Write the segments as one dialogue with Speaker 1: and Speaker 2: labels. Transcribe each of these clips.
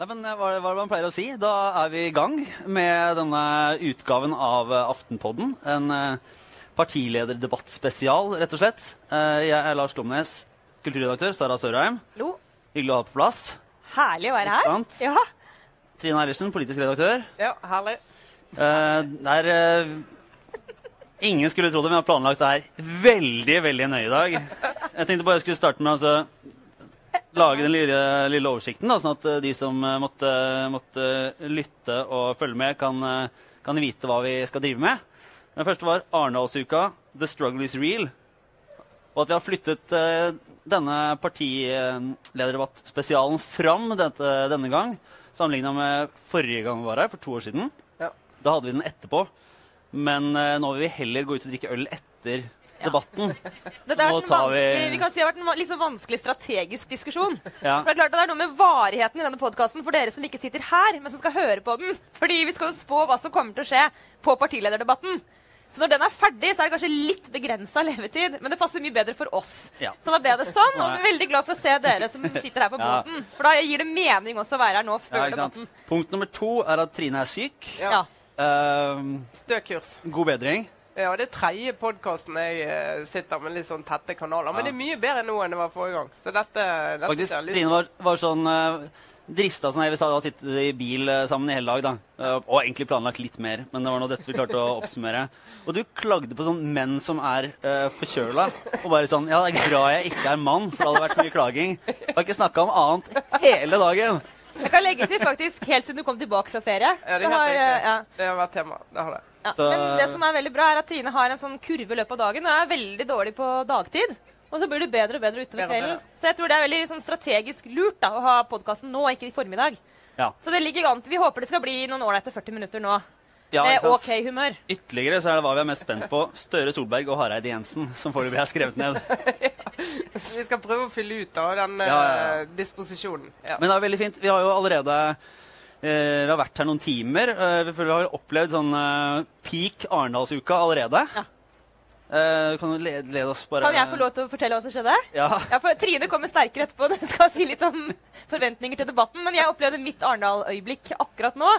Speaker 1: Nei, men eh, hva er hva er det man pleier å si? Da er vi i gang med denne utgaven av eh, Aftenpodden. En eh, partilederdebattspesial, rett og slett. Eh, Jeg er Lars Glomnes, kulturredaktør. Sara Sørheim.
Speaker 2: Hallo.
Speaker 1: Hyggelig å ha på plass.
Speaker 2: Herlig å være her.
Speaker 1: sant?
Speaker 2: Ja.
Speaker 1: Trine Eilertsen, politisk redaktør.
Speaker 3: Ja, herlig.
Speaker 1: Eh, Det er eh, Ingen skulle tro det, men jeg har planlagt det her veldig veldig nøye i dag. Jeg tenkte bare jeg skulle starte med å altså, lage den lille, lille oversikten, da, sånn at eh, de som eh, måtte, måtte lytte og følge med, kan, eh, kan vite hva vi skal drive med. Den første var Arendalsuka, The Struggle Is Real. Og at vi har flyttet eh, denne partilederdebattspesialen fram dette, denne gang, sammenligna med forrige gang vi var her, for to år siden.
Speaker 3: Ja.
Speaker 1: Da hadde vi den etterpå. Men eh, nå vil vi heller gå ut og drikke øl etter debatten.
Speaker 2: Dette har vært en
Speaker 1: vi-
Speaker 2: vi kan si det har vært en liksom vanskelig strategisk diskusjon.
Speaker 1: Ja.
Speaker 2: For Det er klart at det er noe med varigheten i denne podkasten for dere som ikke sitter her, men som skal høre på den. Fordi vi skal jo spå hva som kommer til å skje på partilederdebatten. Så når den er ferdig, så er det kanskje litt begrensa levetid, men det passer mye bedre for oss.
Speaker 1: Ja.
Speaker 2: Så da ble det sånn, og vi er veldig glad for å se dere som sitter her på
Speaker 1: Ja.
Speaker 2: For da gir det mening også å være her nå før
Speaker 1: Ja,
Speaker 2: debatten.
Speaker 1: Punkt nummer to er at Trine er syk.
Speaker 2: Ja.
Speaker 1: Eh,
Speaker 3: Stø kurs.
Speaker 1: god bedring.
Speaker 3: Ja, det er tredje podkasten jeg eh, sitter med litt sånn tette kanaler. Men
Speaker 1: Ja.
Speaker 3: det er mye bedre nå enn det var forrige gang. Så dette, dette
Speaker 1: Faktisk,
Speaker 3: jeg
Speaker 1: Trine var, var sånn uh, drista jeg Vi hadde sittet i bil eh, sammen i hele dag, da. Eh, og egentlig planlagt litt mer, men det var nå dette vi klarte å oppsummere. Og du klagde på sånn menn som er uh, forkjøla. Og bare sånn Ja, det er bra jeg ikke er mann, for det hadde vært så mye klaging. Jeg har ikke snakka om annet hele dagen.
Speaker 2: Jeg kan legge til faktisk helt siden du kom tilbake fra ferie.
Speaker 3: Ja, det
Speaker 2: så har, eh, ja,
Speaker 3: Det har vært tema. Det har det.
Speaker 2: Ja,
Speaker 1: Så-
Speaker 2: Men det som er veldig bra, er at Tine har en sånn kurve i løpet av dagen. Og er veldig dårlig på dagtid. Og så blir du bedre og bedre utover kvelden. Så jeg tror det er veldig sånn, strategisk lurt da, å ha podkasten nå, ikke i formiddag.
Speaker 1: Ja.
Speaker 2: Så det ligger an til Vi håper det skal bli noen ålreite 40 minutter nå.
Speaker 1: Ja,
Speaker 2: Med? OK humør.
Speaker 1: Ytterligere så er det hva vi er mest spent på. Støre Solberg og Hareide Jensen, som foreløpig er skrevet ned.
Speaker 3: Vi skal prøve å fylle ut av den eh,
Speaker 1: Ja, ja, ja.
Speaker 3: disposisjonen. Ja.
Speaker 1: Men det er veldig fint. Vi har jo allerede eh, Vi har vært her noen timer. Eh, vi har opplevd sånn eh, peak Arendalsuka allerede.
Speaker 2: Ja.
Speaker 1: Uh, kan du lede, lede oss bare
Speaker 2: Kan jeg få lov til å fortelle hva som skjedde?
Speaker 1: Ja.
Speaker 2: Ja, for Trine kommer sterkere etterpå. Hun skal si litt om forventninger til debatten. Men jeg opplevde mitt Arendal-øyeblikk akkurat nå.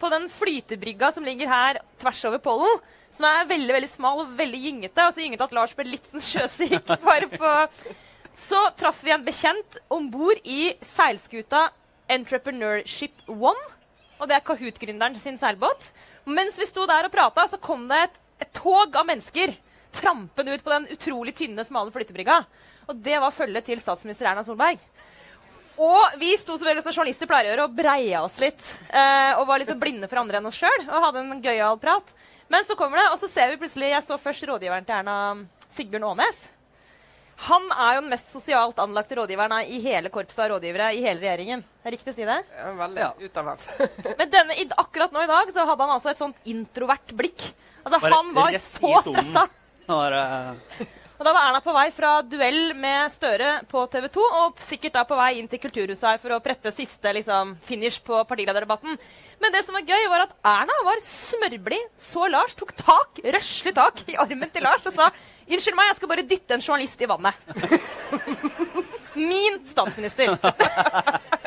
Speaker 2: På den flytebrygga som ligger her tvers over pollen. Som er veldig veldig smal og veldig gyngete. Og så gyngete at Lars ble litt sånn sjøsyk. bare på... Så traff vi en bekjent om bord i seilskuta Entrepreneurship One. Og det er Kahoot-gründeren sin seilbåt. Mens vi sto der og prata, så kom det et, et tog av mennesker trampende ut på den utrolig tynne, smale flyttebrygga. Og det var følget til statsminister Erna Solberg. Og vi sto som journalister pleier å gjøre, og breia oss litt. Eh, og var liksom blinde for andre enn oss sjøl. Og hadde en gøyal prat. Men så kommer det, og så ser vi plutselig Jeg så først rådgiveren til Erna, Sigbjørn Aanes. Han er jo den mest sosialt anlagte rådgiveren i hele korpset av rådgivere i hele regjeringen. Det er riktig å si det?
Speaker 3: Ja, veldig
Speaker 1: Ja.
Speaker 3: utadvendt.
Speaker 2: Men denne, akkurat nå i dag så hadde han altså et sånt introvert blikk. Altså
Speaker 1: var
Speaker 2: Han var så stressa.
Speaker 1: Han var, det
Speaker 2: Og da var Erna på vei fra duell med Støre på TV 2, og sikkert da på vei inn til Kulturhuset her for å preppe siste liksom, finish på partilederdebatten. Men det som var gøy, var at Erna var smørblid, så Lars tok tak, røslig tak i armen til Lars og sa Unnskyld meg, jeg skal bare dytte en journalist i vannet. Min statsminister.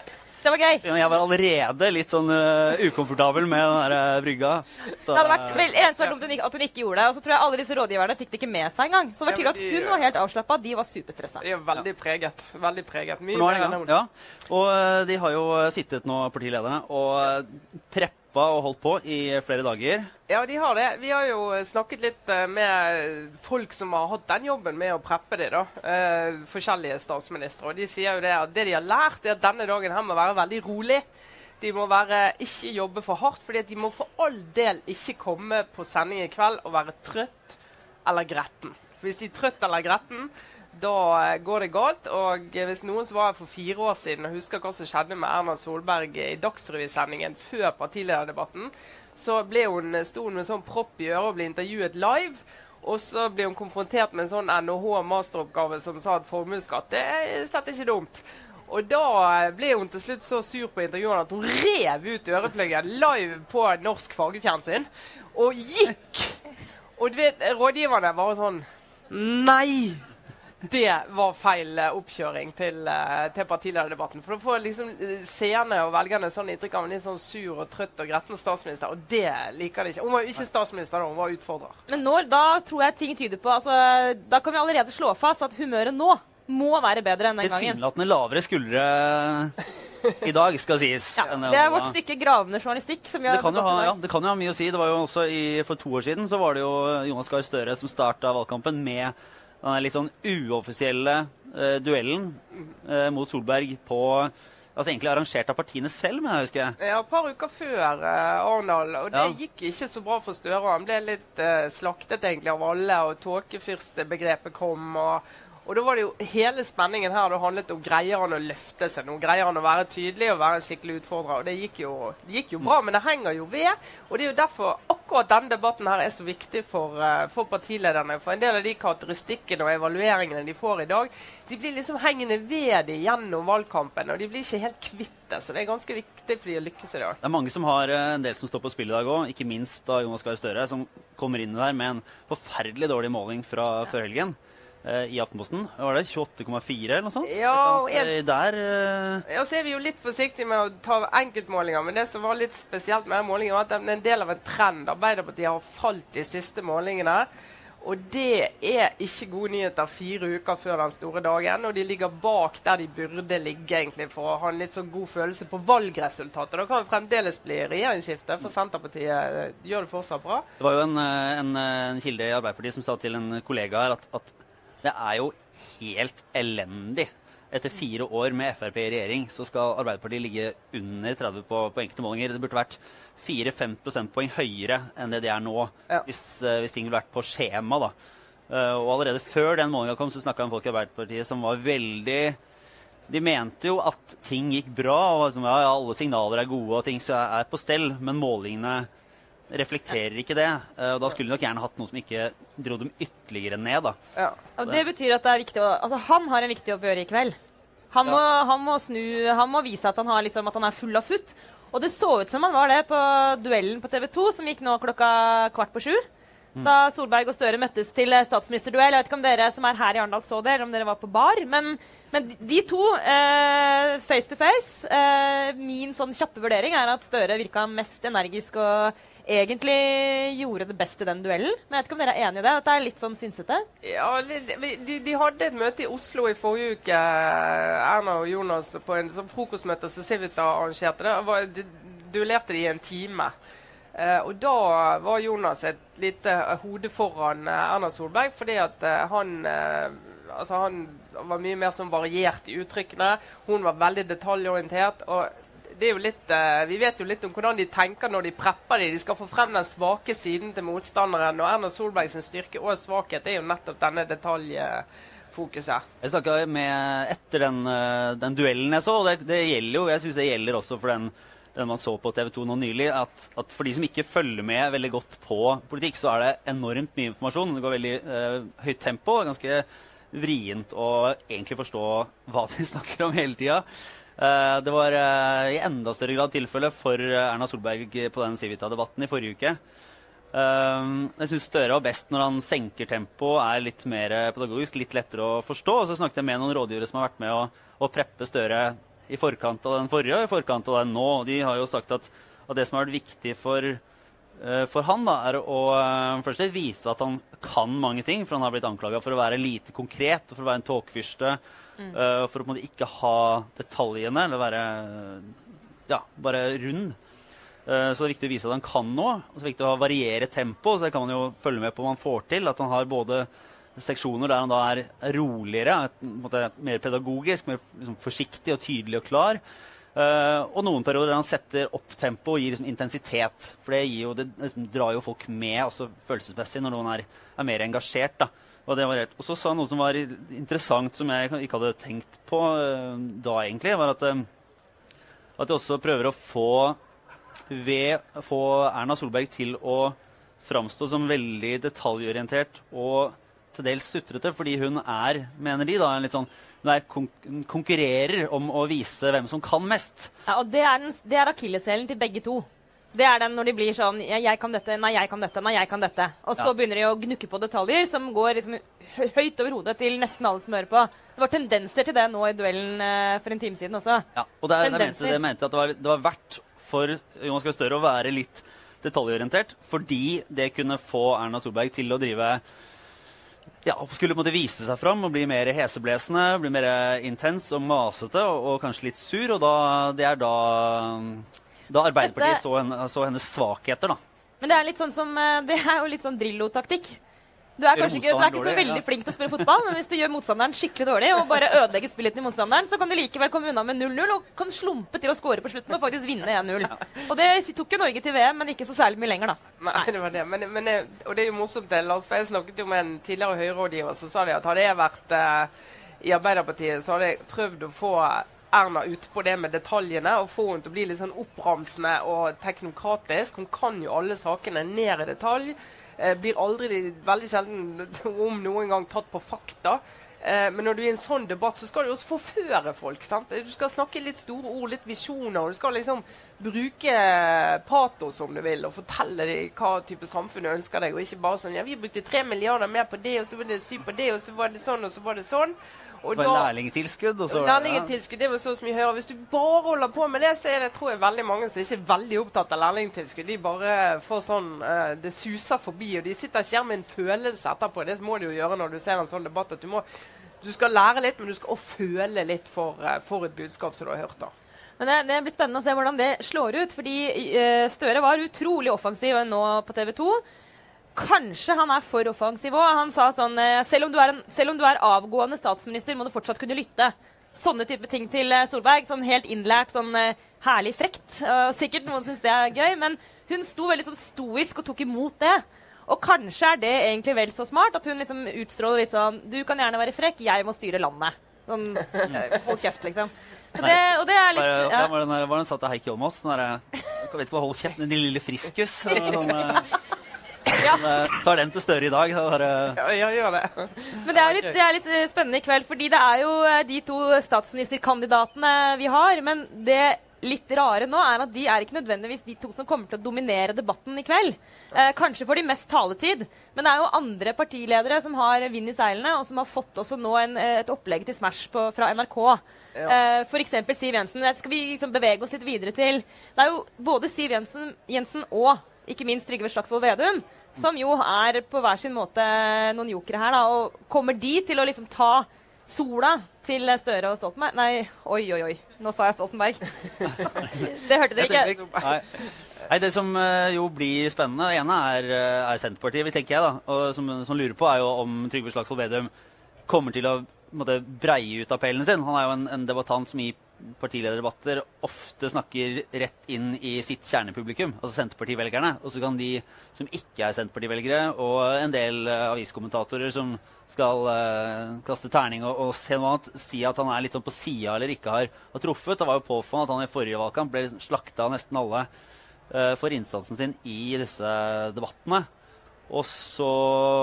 Speaker 2: Det var gøy.
Speaker 1: Men Jeg var allerede litt sånn uh, ukomfortabel med den der eh, brygga. Så,
Speaker 2: Det hadde vært vel, eneste dumt at hun ikke gjorde det. Og så tror jeg alle disse rådgiverne fikk det ikke med seg engang. Så det var tydelig at hun var helt avslappa. De var superstressa.
Speaker 3: De er veldig preget. Veldig preget. Mye
Speaker 1: nå er det i
Speaker 3: enn
Speaker 1: gang. Ja. Og eh, de har jo sittet nå, partilederne, og eh, preppa og holdt på i flere dager.
Speaker 3: Ja, de har det. Vi har jo snakket litt eh, med folk som har hatt den jobben med å preppe det. da. Eh, forskjellige statsministre. Og de sier jo det at det de har lært, er at denne dagen her må være veldig rolig. De må være, ikke jobbe for hardt, fordi de må for all del ikke komme på sending i kveld og være trøtt eller gretten. Hvis de er trøtt eller gretten, da går det galt. Og hvis noen som var her for fire år siden og husker hva som skjedde med Erna Solberg i Dagsrevy-sendingen før partilederdebatten, så ble hun, sto hun med sånn propp i øret og ble intervjuet live. Og så ble hun konfrontert med en sånn NHH-masteroppgave som sa at formuesskatt det er slett ikke dumt. Og da ble hun til slutt så sur på intervjuene at hun rev ut ørepluggen live på norsk fargefjernsyn. Og gikk! Og du vet, rådgiverne var sånn Nei! Det var feil eh, oppkjøring til, eh, til partilederdebatten. For da får liksom eh, seerne og velgerne sånn inntrykk av en litt sånn sur og trøtt og gretten statsminister, og det liker de ikke. Hun var jo ikke statsminister da, hun var utfordrer.
Speaker 2: Men nå, da tror jeg ting tyder på altså, Da kan vi allerede slå fast at humøret nå må være bedre enn den gangen.
Speaker 1: Tilsynelatende lavere skuldre i dag, skal sies.
Speaker 2: Ja, det er vårt stykke gravende journalistikk. som vi har
Speaker 1: Det kan, jo ha, ja, det kan jo ha mye å si. Det var jo også i, For to år siden så var det jo Jonas Gahr Støre som starta valgkampen med den litt sånn uoffisielle eh, duellen eh, mot Solberg på altså Egentlig arrangert av partiene selv, men jeg husker. jeg.
Speaker 3: Ja, Et par uker før eh, Arendal, og det
Speaker 1: Ja.
Speaker 3: gikk ikke så bra for Støre. Han ble litt eh, slaktet egentlig av alle, og tåkefyrstebegrepet kom. og og da var det jo Hele spenningen her det handlet om greier han å løfte seg nå. Greier han å være tydelig og være en skikkelig utfordrer. og Det gikk jo, det gikk jo bra, men det henger jo ved. og Det er jo derfor akkurat denne debatten her er så viktig for, eh, for partilederne. For en del av de karakteristikkene og evalueringene de får i dag, de blir liksom hengende ved de gjennom valgkampen. Og de blir ikke helt kvitt det. Så det er ganske viktig for de å lykkes i dag.
Speaker 1: Det er mange som har eh, en del som står på spill i dag òg, ikke minst da Jonas Gahr Støre, som kommer inn der med en forferdelig dårlig måling fra før helgen. Eh, I Aftenposten. Var det 28,4 eller noe sånt?
Speaker 3: Ja,
Speaker 1: annet, eh, Der uh...
Speaker 3: Ja, så er vi jo litt forsiktige med å ta enkeltmålinger, men det som var litt spesielt med den målingen, var at den er en del av en trend. Arbeiderpartiet har falt de siste målingene. Og det er ikke gode nyheter fire uker før den store dagen. Og de ligger bak der de burde ligge egentlig for å ha en litt sånn god følelse på valgresultatet. Da kan det fremdeles bli regjeringsskifte, for Senterpartiet gjør det fortsatt bra.
Speaker 1: Det var jo en, en, en kilde i Arbeiderpartiet som sa til en kollega her at, at det er jo helt elendig. Etter fire år med Frp i regjering så skal Arbeiderpartiet ligge under 30 på, på enkelte målinger. Det burde vært 4-5 prosentpoeng høyere enn det det er nå,
Speaker 3: Ja.
Speaker 1: hvis, eh, hvis ting ville vært på skjema. da. Eh, og allerede før den målinga kom, så snakka folk i Arbeiderpartiet som var veldig De mente jo at ting gikk bra, og liksom, ja, alle signaler er gode og ting er på stell, men målingene reflekterer ikke det. Eh, og da skulle de nok gjerne hatt noe som ikke dro dem ytterligere ned. da.
Speaker 3: Ja.
Speaker 2: Og det betyr at det er viktig å, altså Han har en viktig jobb å gjøre i kveld. Han må, han må snu, han må vise at han, har liksom, at han er full av futt. Og det så ut som han var det på duellen på TV 2, som gikk nå klokka kvart på sju. Da Solberg og Støre møttes til eh, statsministerduell. Jeg vet ikke om dere som er her i Arendal så det, eller om dere var på bar. Men, men de to, eh, face to face eh, Min sånn kjappe vurdering er at Støre virka mest energisk og egentlig gjorde det best i den duellen. Men jeg vet ikke om dere er enig i det? Dette er litt sånn synsete?
Speaker 3: Ja, de, de hadde et møte i Oslo i forrige uke, Erna og Jonas, på en sånn frokostmøte som Civita arrangerte. Det var, de, duellerte de i en time. Uh, og da var Jonas et lite eh, hode foran uh, Erna Solberg, fordi at uh, han Altså, han var mye mer sånn variert i uttrykkene. Hun var veldig detaljorientert. og det er jo litt, eh, Vi vet jo litt om hvordan de tenker når de prepper de. De skal få frem den svake siden til motstanderen. Og Erna Solberg sin styrke og svakhet er jo nettopp denne detaljfokuset.
Speaker 1: Jeg snakka med etter den, eh, den duellen jeg så, og det, det gjelder jo, jeg syns det gjelder også for den, den man så på TV 2 nå nylig, at, at for de som ikke følger med veldig godt på politikk, så er det enormt mye informasjon. Det går veldig eh, høyt tempo. Ganske vrient å egentlig forstå hva de snakker om hele tida. Eh, det var eh, i enda større grad tilfelle for Erna Solberg på den Civita-debatten i forrige uke. Jeg syns Støre var best når han senker tempo, er litt mer pedagogisk, litt lettere å forstå. Og så snakket jeg med noen rådgivere som har vært med å, å preppe Støre i forkant av den forrige og i forkant av den nå. De har jo sagt at, at det som har vært viktig for, eh, for han, da, er å først og vise at han kan mange ting. For han har blitt anklaga for å være lite konkret og for å være en tåkefyrste. Eh, for å på en måte ikke ha detaljene, eller være ja, bare rund. Eh, Så det er viktig å vise at han kan noe. Og så er det viktig å variere tempo, så det kan man jo følge med på om han får til. At han har både seksjoner der han da er roligere, er mer pedagogisk, mer liksom forsiktig og tydelig og klar. Eh, og noen perioder der han setter opp tempo og gir liksom intensitet. For det, jo, det liksom drar jo folk med også følelsesmessig når noen er, er mer engasjert. da. Og det variert. Og så sa han noe som var interessant, som jeg ikke hadde tenkt på uh, da, egentlig. var at, eh, at de også prøver å få ved få Erna Solberg til å framstå som veldig detaljorientert og til dels sutrete, fordi hun er, mener de, da, en litt sånn er kon konkurrerer om å vise hvem som kan mest.
Speaker 2: Ja, og Det er, den- er akilleshælen til begge to. Det er den når de blir sånn 'Jeg kan dette. Nei, jeg kan dette. Nei, jeg kan dette.' Og så
Speaker 1: Ja.
Speaker 2: begynner de å gnukke på detaljer som går liksom høyt over hodet til nesten alle som hører på. Det var tendenser til det nå i duellen eh, for en time siden også.
Speaker 1: Ja, og der, der mente, det mente at det var, det var verdt for Jonas Gahr Støre å være litt detaljorientert, fordi det kunne få Erna Solberg til å drive ja, skulle måte vise seg fram og bli mer heseblesende, bli mer intens og masete og, og kanskje litt sur. Og da, det er da, da Arbeiderpartiet
Speaker 2: Dette-
Speaker 1: så, henne, så hennes svakheter, da.
Speaker 2: Men det er litt sånn som eh, Det er jo litt sånn Drillo-taktikk. Du er kanskje ikke, du er ikke så veldig
Speaker 1: ja.
Speaker 2: flink til å spille fotball, men hvis du gjør motstanderen skikkelig dårlig og bare ødelegger spillet til motstanderen, så kan du likevel komme unna med 0-0 og kan slumpe til å score på slutten og faktisk vinne 1-0. Og det tok jo Norge til VM, men ikke så særlig mye lenger, da.
Speaker 3: Nei, det var det. Men, men, eh, og det er jo morsomt, det, Lars, for jeg snakket jo med en tidligere Høyre-rådgiver så sa de at hadde jeg vært eh, i Arbeiderpartiet, så hadde jeg prøvd å få Erna ut på det med detaljene og få henne til å bli litt sånn oppramsende og teknokratisk. Hun kan jo alle sakene ned i detalj. Eh, blir aldri, veldig sjelden, om noen gang, tatt på fakta. Eh, men når du er i en sånn debatt, så skal du også forføre folk. sant? Du skal snakke litt store ord, litt visjoner. og Du skal liksom bruke patos om du vil, og fortelle dem hva type samfunn du ønsker deg. Og ikke bare sånn ja, vi brukte tre milliarder mer på det, og så var det syv på det, og så var det sånn, og så var det sånn. Og
Speaker 1: Det var lærlingtilskudd. Og så,
Speaker 3: Lærlingtilskudd, det var så mye høyere. Hvis du bare holder på med det, så er det tror jeg veldig mange som ikke er veldig opptatt av lærlingtilskudd. De bare får sånn uh, Det suser forbi, og de sitter ikke her med en følelse etterpå. Det må de jo gjøre når du ser en sånn debatt. at du må du skal lære litt, men du skal også føle litt for, eh, for et budskap som du har hørt. da.
Speaker 2: Men det, det blir spennende å se hvordan det slår ut. Fordi uh, Støre var utrolig offensiv nå på TV 2. Kanskje han er for offensiv òg. Han sa sånn eh, selv om, du er en, selv om du er avgående statsminister, må du fortsatt kunne lytte. Sånne type ting til eh, Solberg. Sånn helt innlært, sånn eh, herlig frekt. Sikkert noen syns det er gøy, men hun sto veldig sånn stoisk og tok imot det. Og kanskje er det egentlig vel så smart at hun liksom utstråler litt sånn Du kan gjerne være frekk, jeg må styre landet. Sånn hold kjeft, liksom. Det, og det er litt
Speaker 1: Bare,
Speaker 2: ja.
Speaker 1: Var den, var den satt til Heikki Holmås? Den derre Hold kjeft, den lille friskus. Sånn,
Speaker 2: Ja.
Speaker 1: sånn, eh, tar den til Støre i dag. så bare-
Speaker 3: Ja, ja gjør det.
Speaker 2: Men det er, litt, det er litt eh, spennende i kveld, fordi det er jo eh, de to statsministerkandidatene vi har. Men det litt rare nå er at de er ikke nødvendigvis de to som kommer til å dominere debatten i kveld. Eh, kanskje får de mest taletid, men det er jo andre partiledere som har vind i seilene, og som har fått også nå en, eh, et opplegg til Smash på, fra NRK.
Speaker 3: Ja.
Speaker 2: Eh, F.eks. Siv Jensen. Det skal vi liksom bevege oss litt videre til. Det er jo både Siv Jensen, Jensen og ikke minst Trygve Slagsvold Vedum, som jo er på hver sin måte noen jokere her. da, og Kommer de til å liksom ta sola til Støre og Stoltenberg? Nei, oi, oi, oi. Nå sa jeg Stoltenberg. det hørte dere ikke.
Speaker 1: Nei. Det som eh, jo blir spennende, det ene er, eh, er Senterpartiet, tenker jeg. da, og som, som lurer på, er jo om Trygve Slagsvold Vedum kommer til å måtte, breie ut appellen sin. Han er jo en, en debattant som i partilederdebatter ofte snakker rett inn i sitt kjernepublikum, altså Senterpartivelgerne. Og så kan de som ikke er Senterpartivelgere, og en del eh, aviskommentatorer som skal uh, kaste terning og, og se noe annet, si at han er litt sånn på sida eller ikke har, har truffet. Det var jo påfallende at han i forrige valgkamp ble slakta av nesten alle uh, for innsatsen sin i disse debattene. Og så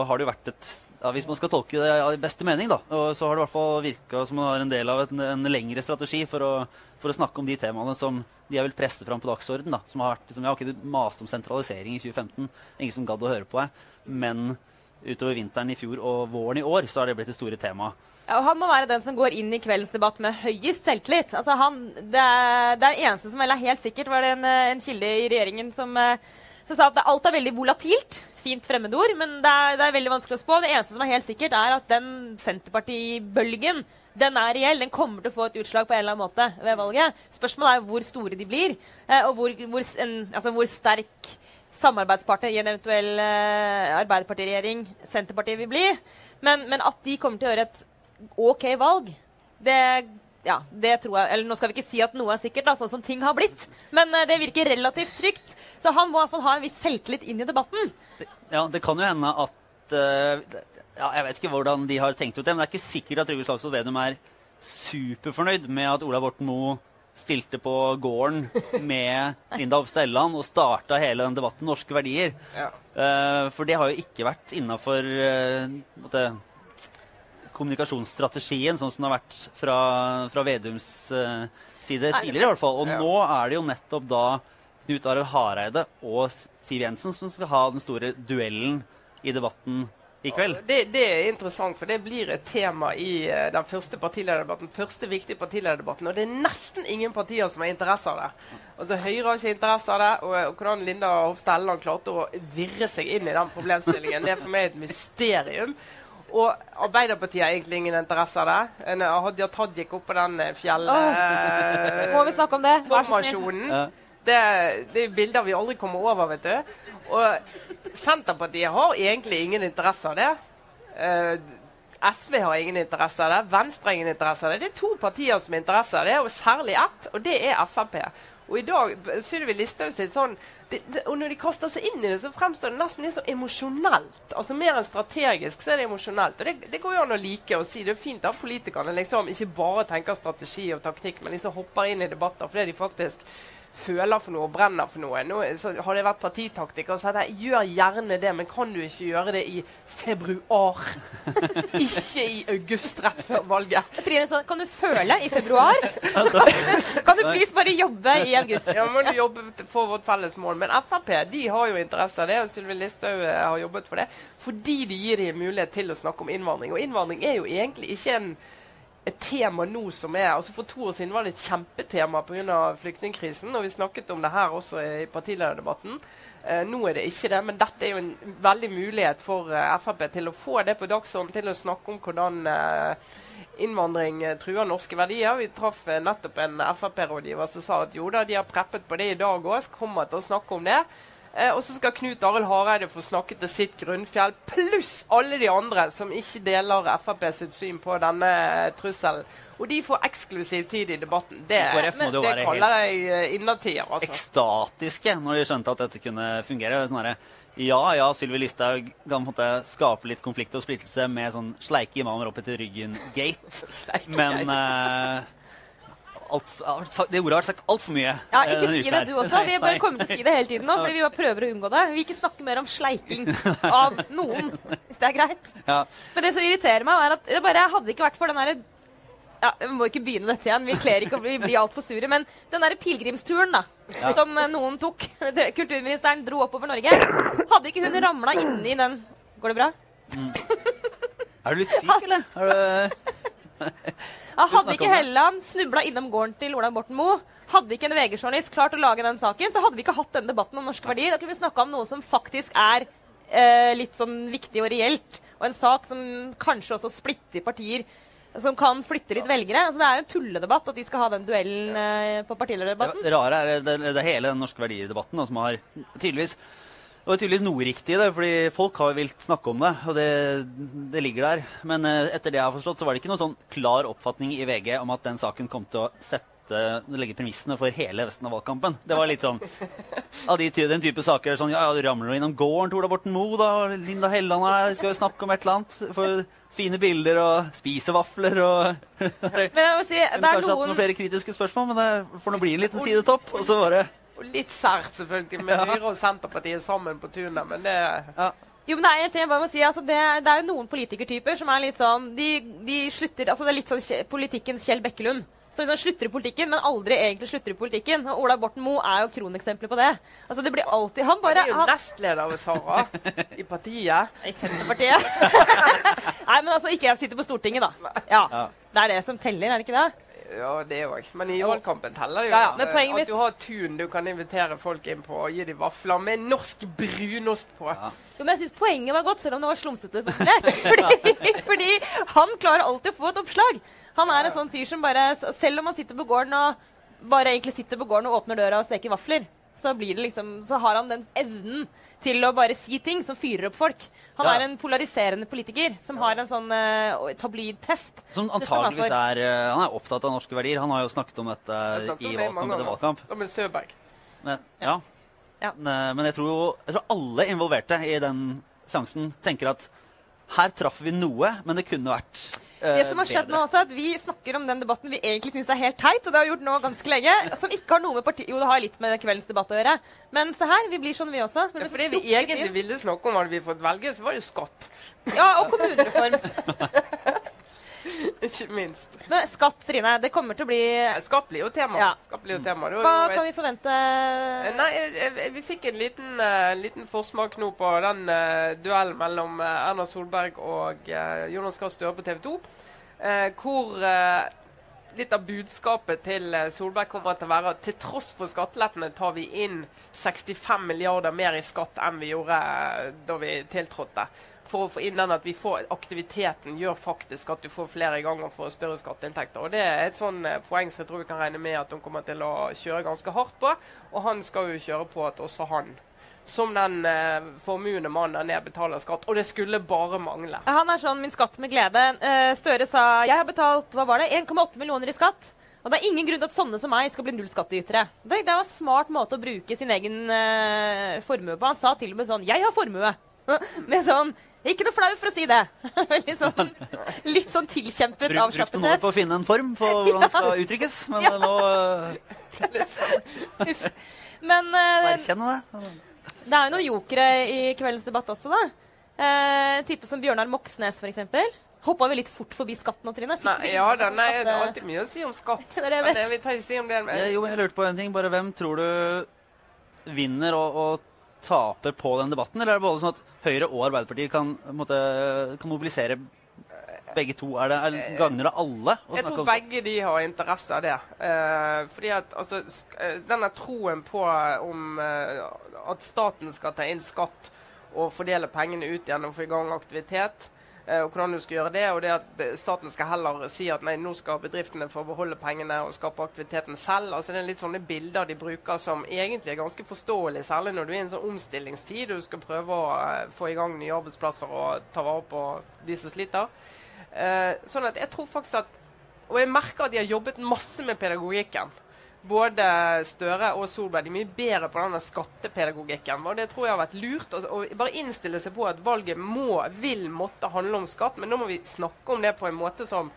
Speaker 1: har det jo vært et ja, Hvis man skal tolke det i beste mening, da, så har det i hvert fall virka som man har en del av en, en lengre strategi for å, for å snakke om de temaene som de har vil presse fram på dagsorden. da, som har vært, som, ja, ok, Du maste om sentralisering i 2015, ingen som gadd å høre på deg. Men utover vinteren i fjor og våren i år så har det blitt det store temaet.
Speaker 2: Ja, og han må være den som går inn i kveldens debatt med høyest selvtillit. Altså han, det, er, det er eneste som vel er helt sikkert, var det en, en kilde i regjeringen som, eh, som sa at alt er veldig volatilt. Fint fremmedord, men det er, det er veldig vanskelig å spå. Det eneste som er helt sikkert, er at den Senterpartibølgen den er reell. Den kommer til å få et utslag på en eller annen måte ved valget. Spørsmålet er hvor store de blir, eh, og hvor, hvor, en, altså hvor sterk samarbeidspartner i en eventuell eh, Arbeiderpartiregjering Senterpartiet vil bli. Men, men at de kommer til å gjøre et OK valg, det, ja, det tror jeg Eller nå skal vi ikke si at noe er sikkert, da, sånn som ting har blitt. Men eh, det virker relativt trygt. Så han må i hvert fall ha en viss selvtillit inn i debatten.
Speaker 1: Ja, det kan jo hende at uh, ja, Jeg vet ikke hvordan de har tenkt ut det, men det er ikke sikkert at Trygve Slagsvold Vedum er superfornøyd med at Ola Borten Moe stilte på gården med Linda Hofstad Elleland og starta hele den debatten norske verdier.
Speaker 3: Ja.
Speaker 1: Uh, for det har jo ikke vært innafor kommunikasjonsstrategien, sånn som det har vært fra, fra Vedums eh, side
Speaker 3: Nei,
Speaker 1: tidligere. i hvert fall. Og
Speaker 3: ja.
Speaker 1: nå er det jo nettopp da Knut Arild Hareide og Siv Jensen som skal ha den store duellen i debatten i kveld.
Speaker 3: Det, det, er interessant, for det blir et tema i uh, den første partilederdebatten. første viktige partilederdebatten, Og det er nesten ingen partier som har interesse av det. Altså Høyre har ikke interesse av det. Og, og hvordan Linda Hofstad Elleland klarte å virre seg inn i den problemstillingen, det er for meg et mysterium. Og Arbeiderpartiet har egentlig ingen interesse av det. En, Hadia Tajik oppå den fjellformasjonen. fjell...
Speaker 2: Oh. Snakke om det?
Speaker 3: Det, det er bilder vi aldri kommer over, vet du. Og Senterpartiet har egentlig ingen interesse av det. Eh, SV har ingen interesse av det. Venstre har ingen interesse av det. Det er to partier som har interesse av det, og særlig ett, og det er Frp. Og i dag Sylvi Listhaug sier sånn det, det, Og når de kaster seg inn i det, så fremstår det nesten litt så emosjonelt. Altså Mer enn strategisk, så er det emosjonelt. Og det, det går jo an å like å si. Det er fint at politikerne liksom ikke bare tenker strategi og taktikk, men liksom hopper inn i debatter fordi de faktisk føler for noe og brenner for noe. Nå, så har jeg vært partitaktiker så sagt jeg gjør gjerne det, men kan du ikke gjøre det i februar? ikke i august rett før valget.
Speaker 2: Trine, så, kan du føle i februar? Altså. kan du please bare jobbe i august?
Speaker 3: ja, må du jobbe for vårt felles mål. Men Frp de har jo interesse av det, og Sylvi Listhaug eh, har jobbet for det. Fordi de gir dem mulighet til å snakke om innvandring. Og innvandring er jo egentlig ikke en et tema nå som er altså For to år siden var det et kjempetema pga. flyktningkrisen. Og vi snakket om det her også i partilederdebatten. Eh, nå er det ikke det, men dette er jo en veldig mulighet for eh, Frp til å få det på dagsordenen, til å snakke om hvordan eh, innvandring eh, truer norske verdier. Vi traff eh, nettopp en Frp-rådgiver som sa at jo da, de har preppet på det i dag òg, kommer til å snakke om det. Eh, og så skal Knut Arild Hareide få snakke til sitt grunnfjell, pluss alle de andre som ikke deler Frp sitt syn på denne trusselen. Og de får eksklusiv tid i debatten. Det,
Speaker 1: men,
Speaker 3: det kaller jeg uh, innertier.
Speaker 1: Altså. Ekstatiske når de skjønte at dette kunne fungere. Sånn ja, ja, Sylvi Listhaug kan skape litt konflikt og splittelse med sånn sleike imamer opp etter ryggen-gate. Men uh, alt, det ordet har vært sagt altfor mye.
Speaker 2: Ja, Ikke si det, du også. Vi bare kommer til å si det hele tiden nå, fordi vi bare prøver å unngå det. Vi vil ikke snakke mer om sleiking av noen, hvis det er greit. Ja. Men det som irriterer meg, er at det bare hadde ikke vært for den derre ja, Vi må ikke begynne dette igjen, vi kler ikke å bli, bli altfor sure. Men den derre pilegrimsturen da, ja. som noen tok, kulturministeren dro oppover Norge Hadde ikke hun ramla inni den Går det bra? Mm.
Speaker 1: Er du litt syk, eller? Er du
Speaker 2: ja, hadde ikke Helleland snubla innom gården til Ola Borten Moe, hadde ikke en VG-journalist klart å lage den saken, så hadde vi ikke hatt denne debatten om norske verdier. Da kunne vi snakka om noe som faktisk er eh, litt sånn viktig og reelt, og en sak som kanskje også splitter partier. Som kan flytte litt velgere. Altså, det er jo en tulledebatt at de skal ha den duellen eh, på partilederdebatten.
Speaker 1: Det rare er det, det, det hele den norske verdidebatten som har tydeligvis det var tydeligvis noe riktig i det, fordi folk har vilt snakke om det. Og det, det, ligger der. Men eh, etter det jeg har forstått, så var det ikke noen sånn klar oppfatning i VG om at den saken kom til å sette legge premissene for hele resten av valgkampen. Det var litt sånn av de, den type saker sånn Ja, ja, du ramler innom gården til Ola Borten Moe, da. Linda Helland her. Skal jo snakke om et eller annet. For fine bilder og spise vafler og
Speaker 2: Men jeg må si, det er
Speaker 1: Kanskje hatt noen flere kritiske spørsmål, men det får nå bli en liten sidetopp. Og så bare
Speaker 3: og litt sært, selvfølgelig, med Høyre og Senterpartiet sammen på tunet, men det ja.
Speaker 2: Jo, men det er, jeg bare må si, altså det, det, er jo noen politikertyper som er litt sånn De, de slutter altså Det er litt sånn politikkens Kjell Bekkelund. Som liksom slutter i politikken, men aldri egentlig slutter i politikken. Og Ola Borten Moe er jo kroneksempler på det. Altså Det blir alltid Han bare
Speaker 3: Han er jo nestleder av Sara i partiet.
Speaker 2: I Senterpartiet. Nei, men altså ikke jeg sitter på Stortinget, da. Ja, Det er det som teller, er det ikke det?
Speaker 3: Ja, det òg. Men i valgkampen teller det jo ja, ja. at du har tun du kan invitere folk inn på og gi dem vafler med norsk brunost på. Ja.
Speaker 2: Jo, men jeg syns poenget var godt, selv om det var slumsete fordi, fordi han klarer alltid å få et oppslag. Han er en sånn fyr som bare Selv om han sitter på gården og bare egentlig sitter på gården og åpner døra og steker vafler, så, liksom, så, har han den evnen til å bare si ting som fyrer opp folk. Han ja. er en polariserende politiker som har en sånn uh, tabloid-teft.
Speaker 1: Som antageligvis er uh, Han er opptatt av norske verdier. Han har jo snakket om dette i valgkamp etter valgkamp.
Speaker 3: Og med Søberg.
Speaker 1: Men, ja. ja. Men, uh, men jeg, tror, jeg, tror, alle involverte i den seansen tenker at her traff vi noe, men det kunne vært
Speaker 2: det som har skjedd nå også, er at Vi snakker om den debatten vi egentlig syns er helt teit, og det har vi gjort nå ganske lenge. Som ikke har noe med parti... Jo, det har litt med kveldens debatt å gjøre. Men se her, vi blir sånn, vi også.
Speaker 3: Ja, for det vi egentlig ville snakke om, hadde vi fått velge, så var det jo skatt.
Speaker 2: Ja, og kommunereform.
Speaker 3: Ikke minst.
Speaker 2: Men skatt, Trine, det kommer til å bli
Speaker 3: Skatt blir jo tema.
Speaker 2: Ja.
Speaker 3: Blir jo tema. Jo
Speaker 2: Hva
Speaker 3: et-
Speaker 2: kan vi forvente?
Speaker 3: Eh, Nei, jeg- jeg- vi fikk en liten, eh, liten forsmak nå på den uh, duellen mellom eh, Erna Solberg og Jonas Gahr Støre på TV 2. eh, hvor eh, litt av budskapet til eh, Solberg kommer til å være at til tross for skattelettene tar vi inn 65 milliarder mer i skatt enn vi gjorde eh, da vi tiltrådte. For å få inn den at vi får aktiviteten gjør faktisk at du får flere i gang og får større skatteinntekter. Og Det er et sånn eh, poeng som jeg tror vi kan regne med at hun kommer til å kjøre ganske hardt på. Og han skal jo kjøre på at også han, som den eh, formuende mannen der nede, betaler skatt. Og det skulle bare mangle.
Speaker 2: Han er sånn min skatt med glede. Eh, Støre sa jeg har betalt hva var det, 1,8 millioner i skatt. Og det er ingen grunn til at sånne som meg skal bli nullskattytere. Det, det var en smart måte å bruke sin egen eh, formue på. Han sa til og med sånn 'Jeg har formue'. Med sånn Ikke noe flau for å si det. Veldig sånn, litt sånn tilkjempet
Speaker 1: Bruk, brukte noen år på å finne en form på hvordan det skal uttrykkes, men
Speaker 2: Ja.
Speaker 1: nå uh,
Speaker 2: Men eh,
Speaker 1: erkjenne det.
Speaker 2: det er jo noen jokere i kveldens debatt også, da. Eh, type som Bjørnar Moxnes, f.eks. Hoppa vi litt fort forbi skatten nå, Trine?
Speaker 3: Nei, ja da, nei, det er alltid mye å si om skatt.
Speaker 2: Det er det jeg
Speaker 3: Men
Speaker 2: vet.
Speaker 3: det, vi tar ikke si om det. Men,
Speaker 1: Jeg, jo, jeg lurte på en ting. Bare hvem tror du vinner og, og taper på den debatten? Eller er det både sånn at Høyre og Arbeiderpartiet kan, måte, kan mobilisere begge to? Er det, er, gagner det alle?
Speaker 3: Jeg tror begge de har interesse av det. Eh, fordi at altså, eh, Denne troen på om eh, at staten skal ta inn skatt og fordele pengene ut igjen og få i gang aktivitet, og hvordan du skal gjøre det, og det at eh, staten skal heller si at nei, nå skal bedriftene få beholde pengene og skape aktiviteten selv. altså Det er litt sånne bilder de bruker som egentlig er ganske forståelige, særlig når du er i en sånn omstillingstid og du skal prøve å eh, få i gang nye arbeidsplasser og ta vare på de som sliter. Eh, sånn at jeg tror faktisk at Og jeg merker at de har jobbet masse med pedagogikken. Både Støre og Solberg de er mye bedre på denne skattepedagogikken. Og det tror jeg har vært lurt. Å bare innstille seg på at valget må, vil måtte handle om skatt. Men nå må vi snakke om det på en måte som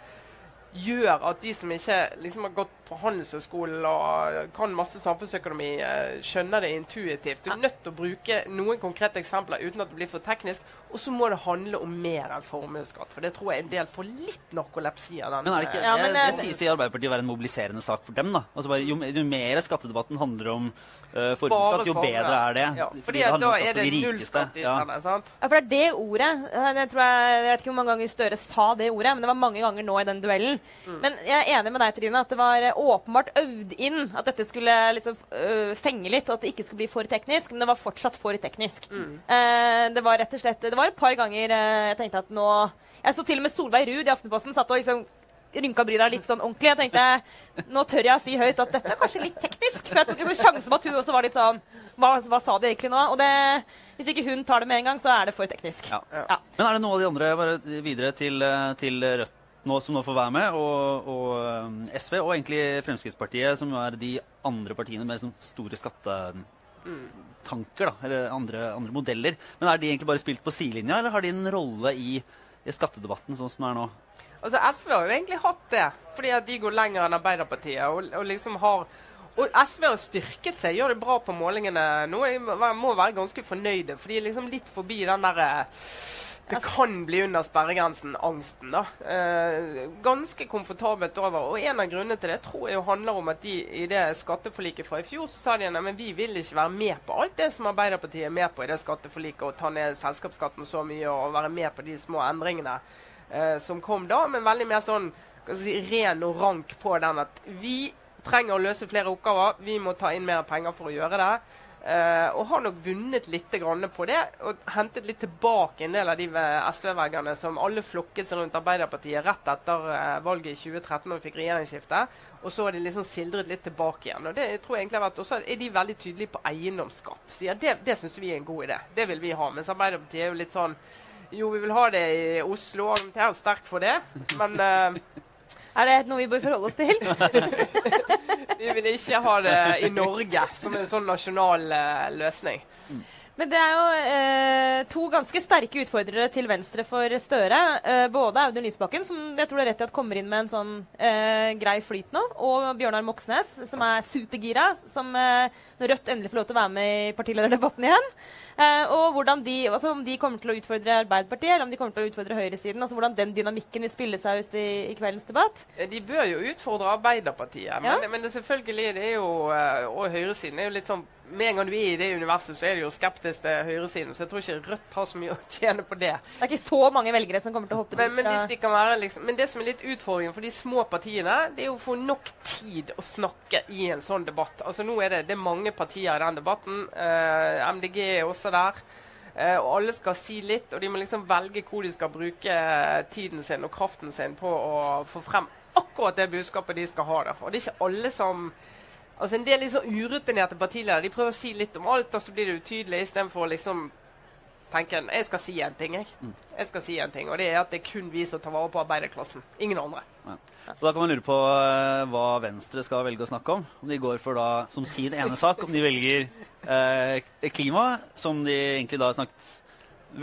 Speaker 3: gjør at de som ikke liksom har gått på Handelshøyskolen og kan masse samfunnsøkonomi, eh, skjønner det intuitivt. Du er nødt til å bruke noen konkrete eksempler uten at det blir for teknisk. Og så må det handle om mer enn formuesskatt. For det tror jeg en del får litt narkolepsi av den.
Speaker 1: Men er det ikke,
Speaker 2: Ja, men,
Speaker 1: det,
Speaker 2: eh,
Speaker 1: det sies i Arbeiderpartiet å være en mobiliserende sak for dem. da. Altså bare, jo, jo mer skattedebatten handler om uh, formuesskatt, jo bedre er det.
Speaker 3: Ja,
Speaker 1: Fordi
Speaker 3: fordi
Speaker 1: det
Speaker 3: da er det
Speaker 1: de
Speaker 3: null skatt
Speaker 1: Ja.
Speaker 3: sant?
Speaker 2: Ja, for det er det ordet. eh, Jeg, tror jeg, jeg vet ikke hvor mange ganger Støre sa det ordet, men det var mange ganger nå i den duellen.
Speaker 3: Mm.
Speaker 2: Men jeg er enig med deg, Trine, at det var eh, åpenbart øvd inn at dette skulle liksom øh, fenge litt, og at det ikke skulle bli for teknisk. Men det var fortsatt for teknisk.
Speaker 3: Mm.
Speaker 2: Eh, det var rett og slett Det var et par ganger eh, jeg tenkte at nå Jeg så til og med Solveig Ruud i Aftenposten satt og liksom rynka bryna litt sånn ordentlig. Jeg tenkte nå tør jeg å si høyt at dette er kanskje litt teknisk. For jeg tok en sjanse på at hun også var litt sånn hva, hva sa de egentlig nå? Og det, hvis ikke hun tar det med en gang, så er det for teknisk.
Speaker 1: Ja.
Speaker 2: Ja.
Speaker 1: Men er det noe av de andre bare videre til, eh, til Rødt nå som nå får være med, og, og eh, SV, og egentlig Fremskrittspartiet, som er de andre partiene med sånn store skattetanker, da, eller andre, andre modeller. Men er de egentlig bare spilt på sidelinja, eller har de en rolle i, i skattedebatten sånn som det er nå?
Speaker 3: Altså SV har jo egentlig hatt det, fordi at de går lenger enn Arbeiderpartiet. og, og liksom har og SV har styrket seg, gjør det bra på målingene nå. Jeg må være- ganske fornøyde, for de er liksom litt forbi den derre det kan bli under sperregrensen-angsten. da. Eh, ganske komfortabelt over. Og En av grunnene til det tror jeg handler om at de i det skatteforliket fra i fjor så sa de at vi vil ikke være med på alt det som Arbeiderpartiet er med på i det skatteforliket, og ta ned selskapsskatten så mye og være med på de små endringene eh, som kom da, men veldig mer sånn hva skal si, ren og rank på den at vi trenger å løse flere oppgaver, vi må ta inn mer penger for å gjøre det. Eh, og har nok vunnet litt på det, og hentet litt tilbake en del av de SV-velgerne som alle flokket seg rundt Arbeiderpartiet rett etter uh, valget i 2013 når vi fikk regjeringsskifte. Og så har de liksom sildret litt tilbake igjen. Og det tror jeg egentlig har vært, også er de veldig tydelige på eiendomsskatt. Sier det, det syns vi er en god idé. Det vil vi ha. Mens Arbeiderpartiet er jo litt sånn Jo, vi vil ha det i Oslo, og argumenterer sterkt for det, men eh,
Speaker 2: Er det noe vi bør forholde oss til?
Speaker 3: Vi vil ikke ha det i Norge som en sånn nasjonal eh, løsning.
Speaker 2: Men det er jo eh, to ganske sterke utfordrere til venstre for Støre. Eh, både Audun Lysbakken, som jeg tror det er rett i at kommer inn med en sånn eh, grei flyt nå, og Bjørnar Moxnes, som er supergira. Som eh, når Rødt endelig får lov til å være med i partilederdebatten igjen. Eh, og hvordan de, altså om de kommer til å utfordre Arbeiderpartiet, eller om de kommer til å utfordre høyresiden. altså Hvordan den dynamikken vil spille seg ut i, i kveldens debatt.
Speaker 3: De bør jo utfordre Arbeiderpartiet,
Speaker 2: Ja.
Speaker 3: men, men det selvfølgelig det er jo, eh, og høyresiden er jo litt sånn med en gang du er i det universet, så er du jo skeptisk til høyresiden. Så jeg tror ikke Rødt har så mye å tjene på det.
Speaker 2: Det er ikke så mange velgere som kommer til å hoppe
Speaker 3: Men,
Speaker 2: dit.
Speaker 3: men, de være liksom, men det som er litt utfordringen for de små partiene, det er å få nok tid å snakke i en sånn debatt. Altså nå er Det, det er mange partier i den debatten. Eh, MDG er også der. Eh, og alle skal si litt, og de må liksom velge hvor de skal bruke eh, tiden sin og kraften sin på å få frem akkurat det budskapet de skal ha. Der. Og det er ikke alle som Altså En del sånn urutinerte partiledere de prøver å si litt om alt, og så blir det utydelig istedenfor å liksom tenke en, jeg skal si en ting. Jeg. jeg skal si en ting, Og det er at det er kun vi som tar vare på arbeiderklassen. Ingen andre.
Speaker 1: Ja. Så da kan man lure på uh, hva Venstre skal velge å snakke om. Om de går for da, som sin ene sak, om de velger uh, klima, som de egentlig da har snakket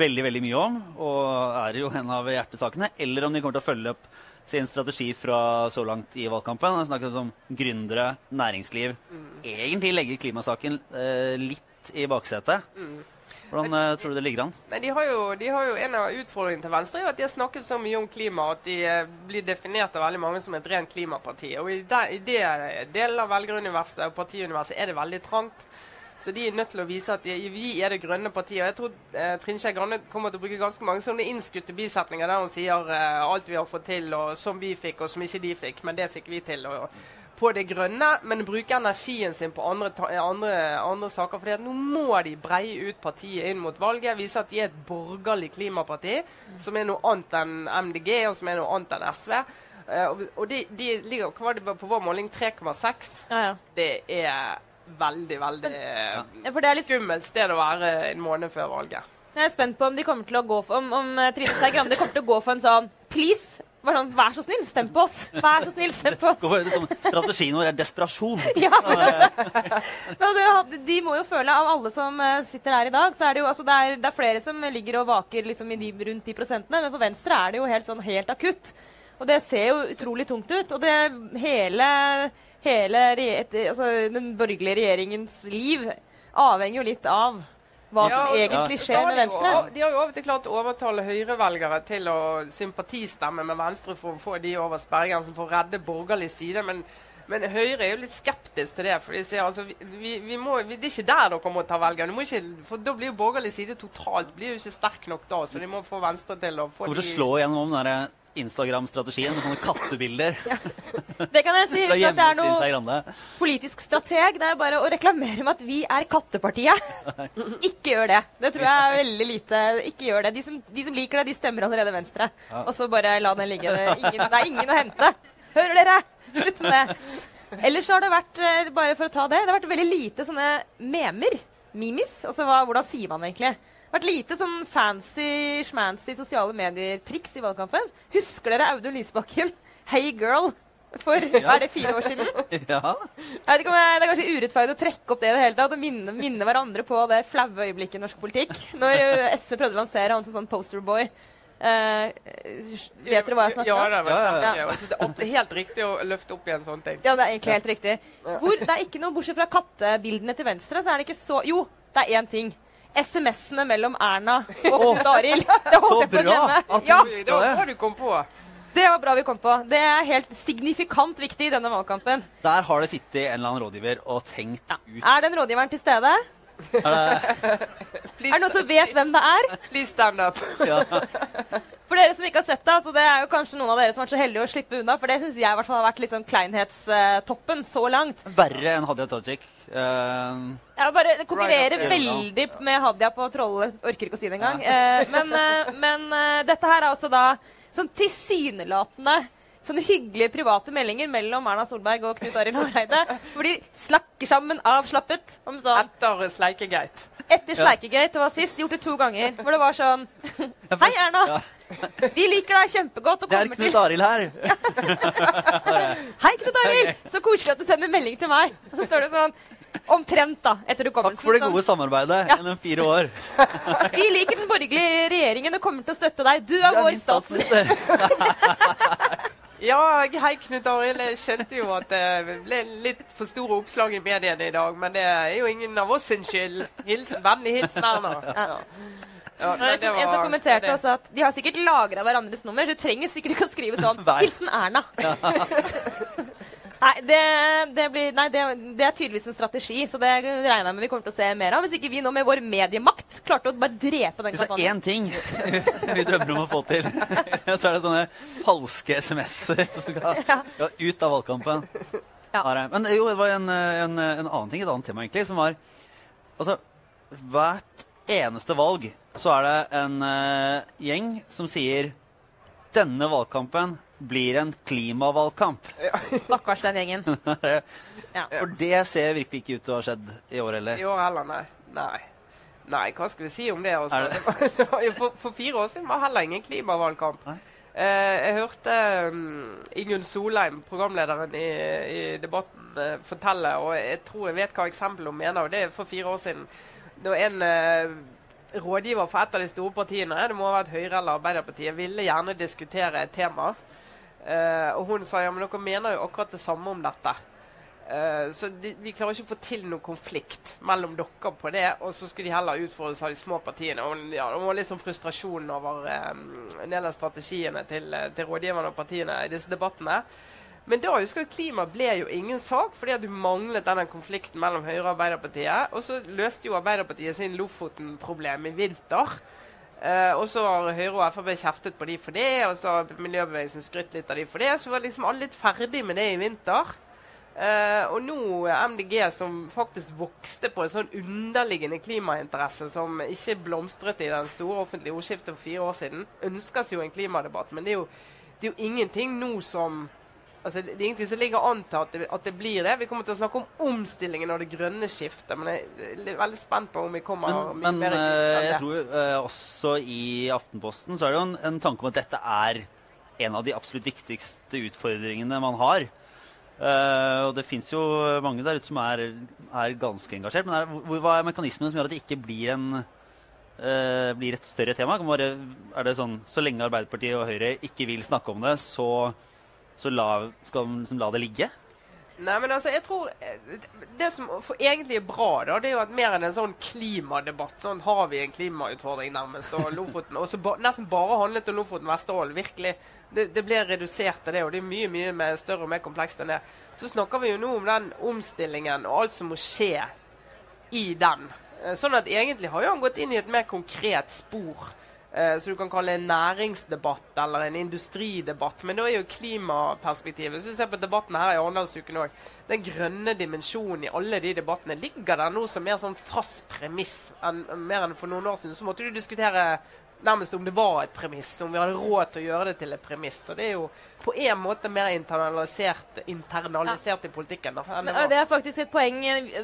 Speaker 1: veldig veldig mye om, og er jo en av hjertesakene, eller om de kommer til å følge opp sin strategi fra så langt i valgkampen. Han snakket om gründere, næringsliv. Egentlig legger klimasaken eh, litt i baksetet. Hvordan eh, tror du det ligger an?
Speaker 3: Nei, de har, jo, de har jo En av utfordringene til Venstre er at de har snakket så mye om klima at de eh, blir definert av veldig mange som et rent klimaparti. Og I, der, i det delen av velgeruniverset og partiuniverset er det veldig trangt. Så de er nødt til å vise at de, vi er det grønne partiet. Og jeg tror eh, Trine Skei Grande kommer til å bruke ganske mange sånne innskutte bisetninger der hun sier eh, alt vi har fått til, og som vi fikk, og som ikke de fikk, men det fikk vi til. Og, på det grønne, men bruke energien sin på andre, andre, andre saker. For nå må de breie ut partiet inn mot valget. Vise at de er et borgerlig klimaparti, som er noe annet enn MDG, og som er noe annet enn SV. Eh, og og de, de ligger hva var det på vår måling 3,6.
Speaker 2: ja, ja.
Speaker 3: Det er veldig, veldig
Speaker 2: Ja, For det er litt
Speaker 3: skummelt sted å være en måned før valget.
Speaker 2: Jeg er spent på om de kommer til å gå for, om, om eh, Trine Skei Grande kommer til å gå for en sånn Please! Bare sånn, Vær så snill, stem på oss! Vær så snill, stem på oss!
Speaker 1: Gå for det Strategien vår er desperasjon.
Speaker 2: Ja. Men altså, de må jo føle, av alle som eh, sitter her i dag, så er det jo altså, det, er, det er flere som ligger og vaker liksom, i de, rundt de prosentene, men for Venstre er det jo helt sånn helt akutt. Og det ser jo utrolig tungt ut. Og det hele, hele altså, den borgerlige regjeringens liv avhenger jo litt av hva
Speaker 3: Ja,
Speaker 2: som egentlig
Speaker 3: ja.
Speaker 2: skjer med Venstre.
Speaker 3: De har jo av og til klart å overtale høyrevelgere til å sympatistemme med Venstre for å få de over sperregrensen for å redde borgerlig side. Men, men Høyre er jo litt skeptisk til det. for de sier altså, vi, vi, vi må, vi, Det er ikke der dere må ta velgerne. Må ikke, for Da blir jo borgerlig side totalt blir jo ikke sterk nok da. Så de må få Venstre til å få
Speaker 1: Hvorfor
Speaker 3: de
Speaker 1: slå gjennom den Instagram-strategien med sånne kattebilder.
Speaker 2: Det kan jeg si uten at det er noe politisk strateg. Det er bare å reklamere med at vi er kattepartiet. Ikke gjør det. Det tror jeg er veldig lite Ikke gjør det. De som, de som liker det, de stemmer allerede Venstre. Og så bare la den ligge. Det er ingen, det er ingen å hente. Hører dere? Slutt med det. Ellers så har det vært, eh, bare for å ta det, det har vært veldig lite sånne memer. Mimis. Altså hva, hvordan sier man det egentlig? Vært lite sånn fancy, schmancy sosiale medier-triks i valgkampen. Husker dere Audun Lysbakken? Hey girl. For er det fire år siden?
Speaker 1: Ja.
Speaker 2: Jeg vet ikke om jeg, Det er kanskje urettferdig å trekke opp det i det hele tatt, og minne, minne hverandre på det flaue øyeblikket i norsk politikk. Når SV prøvde å lansere han som sånn posterboy. Uh, vet dere hva jeg snakker
Speaker 3: Ja,
Speaker 2: om?
Speaker 3: det er,
Speaker 1: Ja, ja,
Speaker 3: det er helt riktig å løfte opp igjen sånne sånn ting.
Speaker 2: Ja, det er egentlig helt riktig. Hvor, det er ikke noe, Bortsett fra kattebildene til venstre, så er det ikke så Jo, det er én ting. SMS-ene mellom Erna og Knut Arild.
Speaker 1: Så bra at du
Speaker 2: Ja,
Speaker 3: Det var bra du kom på.
Speaker 2: det var bra vi kom på. Det er helt signifikant viktig i denne valgkampen.
Speaker 1: Der har det sittet en eller annen rådgiver og tenkt ut
Speaker 2: Er den rådgiveren til stede? Er det noen som vet hvem det er?
Speaker 3: please stand up.
Speaker 1: ja.
Speaker 2: For dere som ikke har sett det, altså det er jo kanskje noen av dere som har vært så heldige å slippe unna. For det syns jeg i hvert fall har vært liksom kleinhetstoppen så langt.
Speaker 1: Verre enn Hadia Tajik. Uh,
Speaker 2: ja, bare det konkurrerer
Speaker 3: Right
Speaker 2: veldig yeah, med Hadia på Trolle. Orker ikke å si det engang. Eh, men uh, men dette her er altså da sånn tilsynelatende sånne hyggelige private meldinger mellom Erna Solberg og Knut Arild Hareide. Hvor de snakker sammen avslappet om sånn
Speaker 3: Etter Sleikegate.
Speaker 2: Etter Sleikegate, det var sist, gjort det to ganger. Hvor det var sånn Hei, Erna. Vi liker deg kjempegodt og
Speaker 1: det er Knut Arild her.
Speaker 2: Hei, Knut Arild! Så koselig at du sender melding til meg. Og så står det sånn Omtrent, da. Etter
Speaker 1: Takk for det gode samarbeidet
Speaker 2: Ja.
Speaker 1: gjennom fire år.
Speaker 2: Vi liker den borgerlige regjeringen og kommer til å støtte deg. Du
Speaker 1: Du
Speaker 2: er
Speaker 1: er
Speaker 2: vår
Speaker 1: min
Speaker 2: statsminister.
Speaker 3: Ja, hei, Knut Arild. Jeg skjønte jo at det ble litt for store oppslag i mediene i dag, men det er jo ingen av oss sin skyld. Hilsen, Vennlig hilsen Erna. Ja. Ja,
Speaker 2: Nei,
Speaker 3: det
Speaker 2: som en som kommenterte
Speaker 3: det-
Speaker 2: også at De har sikkert lagra hverandres nummer, så du trenger sikkert ikke å skrive sånn 'Hilsen Erna'. Nei, det, det, blir, nei det, det er tydeligvis en strategi, så det regner jeg med vi kommer til å se mer av. Hvis ikke vi nå med vår mediemakt klarte å bare drepe den
Speaker 1: Hvis det er
Speaker 2: kampanjen.
Speaker 1: én ting vi drømmer om å få til, så er det sånne falske SMS-er som skal ja, ut av valgkampen.
Speaker 2: Ja.
Speaker 1: Men jo, det var en, en, en annen ting, et annet tema, egentlig, som var Altså, hvert eneste valg så er det en uh, gjeng som sier denne valgkampen blir en klimavalgkamp.
Speaker 2: Stakkars den gjengen. Ja.
Speaker 1: For det ser virkelig ikke ut til å ha skjedd i år heller.
Speaker 3: I år heller, nei. Nei. Nei, hva skal vi si om det? Også?
Speaker 1: Er det-
Speaker 3: Det var, det var, for, for fire år siden var heller ingen klimavalgkamp. Eh, jeg hørte um, Ingunn Solheim, programlederen i, i Debatten, uh, fortelle, og jeg tror jeg vet hva eksempelet hun mener, og det er for fire år siden. Da en uh, rådgiver for et av de store partiene, det må ha vært Høyre eller Arbeiderpartiet, ville gjerne diskutere et tema. Eh, og hun sa ja, men dere mener jo akkurat det samme om dette. Uh, så de, vi klarer ikke å få til noen konflikt mellom dere på det. Og så skulle de heller utfordres av de små partiene. Og ja, Det var litt sånn frustrasjon over um, en del av strategiene til, til rådgiverne og partiene i disse debattene. Men da husker jeg klima ble jo ingen sak, fordi at du manglet denne konflikten mellom Høyre og Arbeiderpartiet. Og så løste jo Arbeiderpartiet sin Lofoten-problem i vinter. Eh, og så har Høyre og Frp kjeftet på de for det, og så har miljøbevegelsen skrytt litt av de for det. Så var liksom alle litt ferdig med det i vinter. Eh, og nå MDG, som faktisk vokste på en sånn underliggende klimainteresse som ikke blomstret i den store offentlige ordskiftet for fire år siden, ønskes jo en klimadebatt. Men det er jo, det er jo ingenting nå som Altså, det er ingenting som ligger an til at det, at det blir det. Vi kommer til å snakke om omstillingen og det grønne skiftet. Men jeg er veldig spent på om vi kommer
Speaker 1: Men,
Speaker 3: mye
Speaker 1: men
Speaker 3: mer Men
Speaker 1: eh, jeg tror uh, også i Aftenposten så er det jo en, en tanke om at dette er en av de absolutt viktigste utfordringene man har. Uh, og det fins jo mange der ute som er, er ganske engasjert. Men er, hva er mekanismene som gjør at det ikke blir, en, blir et større tema? Bare, er det sånn, Så lenge Arbeiderpartiet og Høyre ikke vil snakke om det, så, så la, skal man liksom la det ligge?
Speaker 3: Nei, men altså, jeg tror eh, Det som egentlig er bra, da, det er jo at mer enn en sånn klimadebatt Sånn har vi en klimautfordring, nærmest, og Lofoten Og så ba, nesten bare handlet om Lofoten Vesterålen. Virkelig. Det, det ble redusert til det, og det er mye mye mer større og mer komplekst enn det. Så snakker vi jo nå om den omstillingen og alt som må skje i den. Eh, Sånn at egentlig har jo han gått inn i et mer konkret spor. Eh, som du kan kalle en næringsdebatt eller en industridebatt. Men da er jo klimaperspektivet Hvis du ser på debatten her i Arendalsuken òg, den grønne dimensjonen i alle de debattene ligger der nå som mer sånn fast premiss. enn mer enn for noen år siden så måtte du diskutere nærmest om det var et premiss, om vi hadde råd til å gjøre det til et premiss. Så det er jo på en måte mer internalisert, internalisert i politikken. Da, det
Speaker 2: Det er faktisk et poeng.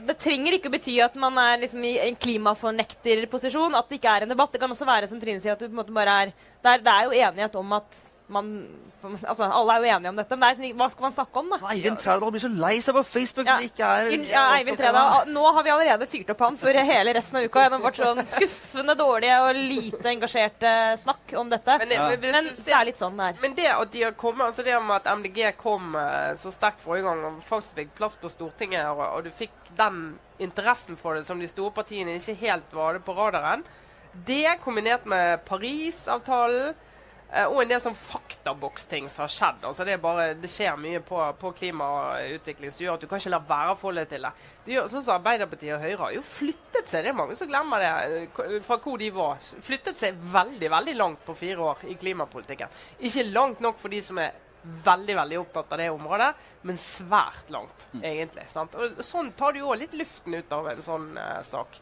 Speaker 2: Det trenger ikke å bety at man er liksom i en klimafornekterposisjon. At det ikke er en debatt. Det kan også være som Trine sier, at du på en måte bare er Det er, det er jo enighet om at man Altså, alle er jo enige om dette, men det er liksom, hva skal man snakke om, da?
Speaker 1: Eivind Trældal blir så lei seg på Facebook
Speaker 2: Ja.
Speaker 1: det ikke er
Speaker 2: Ja, Eivind Trældal, nå har vi allerede fyrt opp han for hele resten av uka gjennom vårt sånn skuffende dårlige og lite engasjerte snakk om dette.
Speaker 3: Men det-
Speaker 1: Ja.
Speaker 3: men
Speaker 2: Men det er litt sånn det er.
Speaker 3: Men det at de har kommet, altså det med at MDG kom eh, så sterkt forrige gang og faktisk fikk plass på Stortinget, og, og du fikk den interessen for det som de store partiene ikke helt var det på radaren, det kombinert med Parisavtalen og en del sånn faktaboksting som har skjedd. altså Det bare, det skjer mye på, på klimautvikling som gjør at du kan ikke la være å forholde til det. det gjør, sånn som Arbeiderpartiet og Høyre har jo flyttet seg. Det er mange som glemmer det, eh, fra hvor de var. Flyttet seg veldig veldig langt på fire år i klimapolitikken. Ikke langt nok for de som er veldig veldig opptatt av det området, men svært langt, egentlig. sant? Og Sånn tar du også litt luften ut av en sånn uh, sak.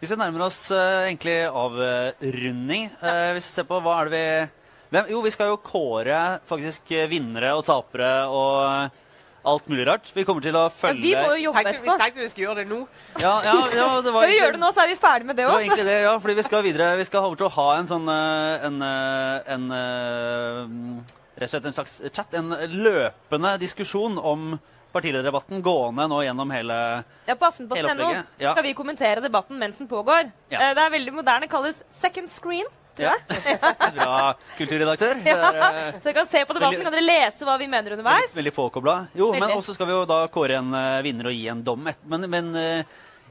Speaker 1: Hvis vi nærmer oss uh, egentlig avrunding uh, Hvis vi ser på hva er det vi hvem, Jo, vi skal jo kåre faktisk eh, vinnere og tapere og eh, alt mulig rart. Vi kommer til å
Speaker 2: Ja,
Speaker 1: følge
Speaker 2: vi må jo jobbe
Speaker 3: Tenkte, vi
Speaker 2: etterpå.
Speaker 3: tenkte vi skulle gjøre det nå.
Speaker 1: Ja, ja, ja, det var
Speaker 2: vi
Speaker 1: egentlig-
Speaker 2: gjøre det nå, så er vi ferdig med det
Speaker 1: Det var
Speaker 2: òg.
Speaker 1: egentlig det, ja. Fordi vi skal videre. Vi skal over til å ha en sånn eh, en, en, Rett og slett en slags chat. En løpende diskusjon om partilederdebatten gående nå gjennom hele
Speaker 2: Ja, På aftenposten.no
Speaker 1: ja.
Speaker 2: skal vi kommentere debatten mens den pågår.
Speaker 1: Ja.
Speaker 2: Det er veldig moderne, kalles second screen.
Speaker 1: Ja. Bra kulturredaktør.
Speaker 2: Ja.
Speaker 1: eh,
Speaker 2: Så dere kan se på debatten,
Speaker 1: Veldig-
Speaker 2: kan dere lese hva vi mener underveis.
Speaker 1: Veldig påkobla. Jo, men også skal vi jo da kåre en uh, vinner og gi en dom. Men men uh,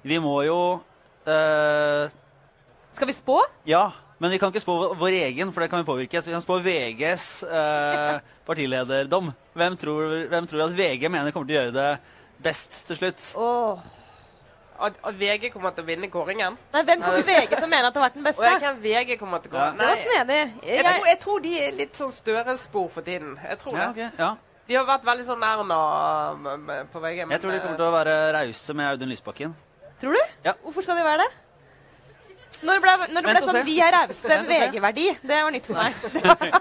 Speaker 1: vi må jo uh,
Speaker 2: Skal vi spå?
Speaker 1: Ja, men vi kan ikke spå vår- egen, for det kan vi påvirke. Så vi kan spå VGs partilederdom. Hvem tror, hvem tror at VG mener kommer til å gjøre det best til slutt?
Speaker 2: Åh.
Speaker 3: At, at VG kommer til å vinne kåringen?
Speaker 2: Nei, Hvem kommer VG til å mene at det har vært den beste?
Speaker 3: Og jeg kan VG kommer til å gå.
Speaker 1: Ja.
Speaker 2: Det var snedig.
Speaker 3: Jeg,
Speaker 2: Jeg,
Speaker 3: tror, jeg tror de er litt sånn Støre-spor for tiden. Jeg tror
Speaker 1: Ja,
Speaker 3: det.
Speaker 1: Okay. ja.
Speaker 3: De har vært veldig sånn Erna på VG.
Speaker 1: Jeg tror de kommer til å være rause med Audun Lysbakken.
Speaker 2: tror du?
Speaker 1: Ja.
Speaker 2: Hvorfor skal de være det? Når ble, når det ble sånn
Speaker 1: se.
Speaker 2: 'vi er rause'. VG-verdi, det var nytt for meg. Det har jeg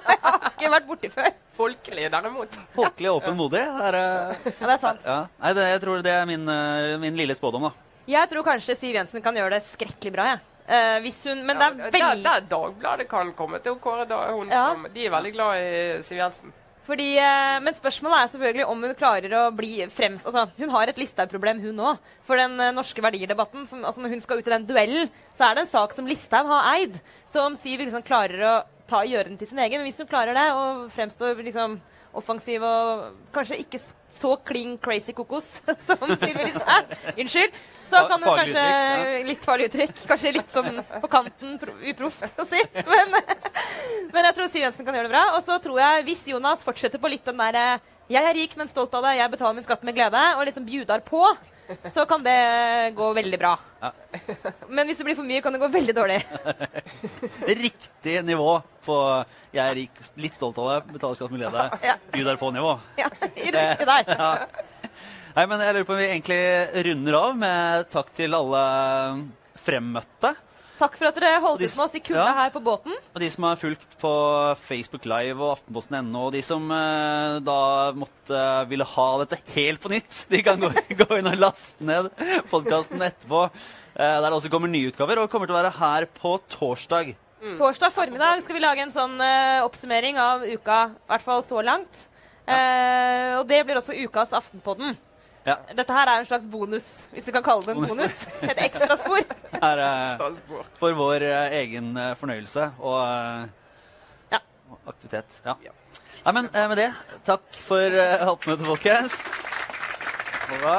Speaker 2: ikke vært borti før.
Speaker 3: Folkelig, derimot.
Speaker 1: Folkelig, åpen, modig. Det er, eh,
Speaker 2: Ja, det er sant.
Speaker 1: ja. Nei, det, jeg tror det er min, eh, min lille spådom, da.
Speaker 2: Jeg tror kanskje Siv Jensen kan gjøre det skrekkelig bra. Ja. Eh, hvis hun, men det er
Speaker 3: der,
Speaker 2: veldig
Speaker 3: der Dagbladet kan komme til å kåre hun
Speaker 2: Ja.
Speaker 3: som De er veldig glad i Siv Jensen.
Speaker 2: Fordi, eh, men spørsmålet er selvfølgelig om hun klarer å bli fremst altså, Hun har et Listhaug-problem, hun òg. For den eh, norske verdier-debatten, som- altså, når hun skal ut i den duellen, så er det en sak som Listhaug har eid. Så om Siv liksom klarer å ta, gjøre den til sin egen Men hvis hun klarer det, og fremstår liksom offensiv og kanskje ikke s- så kling crazy kokos som Sylvi Listhaug, unnskyld, så kan hun kanskje
Speaker 1: uttrykk,
Speaker 2: Litt farlig uttrykk. Kanskje litt sånn på kanten uproft å si. Men, men jeg tror Siv Jensen kan gjøre det bra. Og så tror jeg, hvis Jonas fortsetter på litt den derre jeg er rik, men stolt av det, jeg betaler min skatt med glede, og liksom bjudar på, så kan det gå veldig bra. Men hvis det blir for mye, kan det gå veldig dårlig.
Speaker 1: Riktig nivå på 'jeg er rik, litt stolt av det, betaler skatt med glede',
Speaker 2: Ja.
Speaker 1: Gud er på-nivå.
Speaker 2: Ja, i riktig der.
Speaker 1: Ja. Nei, men jeg lurer på om vi egentlig runder av med takk til alle fremmøtte.
Speaker 2: Takk for at dere holdt
Speaker 1: de-
Speaker 2: ut med oss i kulda
Speaker 1: ja.
Speaker 2: her på båten.
Speaker 1: Og de som har fulgt på Facebook Live og Aftenposten.no, og de som eh, da måtte ville ha dette helt på nytt, de kan gå, gå inn og laste ned podkasten etterpå. eh, der det også kommer nye utgaver, og kommer til å være her på torsdag.
Speaker 2: Torsdag formiddag skal vi lage en sånn eh, oppsummering av uka, i hvert fall så langt. Eh, og det blir også ukas Aftenpodden.
Speaker 1: Ja.
Speaker 2: Dette her er en slags bonus, hvis du kan kalle det en
Speaker 1: Bonus.
Speaker 2: bonus. Et ekstraspor.
Speaker 1: Her,
Speaker 3: uh,
Speaker 1: for vår uh, egen eh, fornøyelse og, uh,
Speaker 2: Ja.
Speaker 1: aktivitet. Ja.
Speaker 3: Ja.
Speaker 1: Nei, men med det, takk for uh, oppmøtet, folkens. Da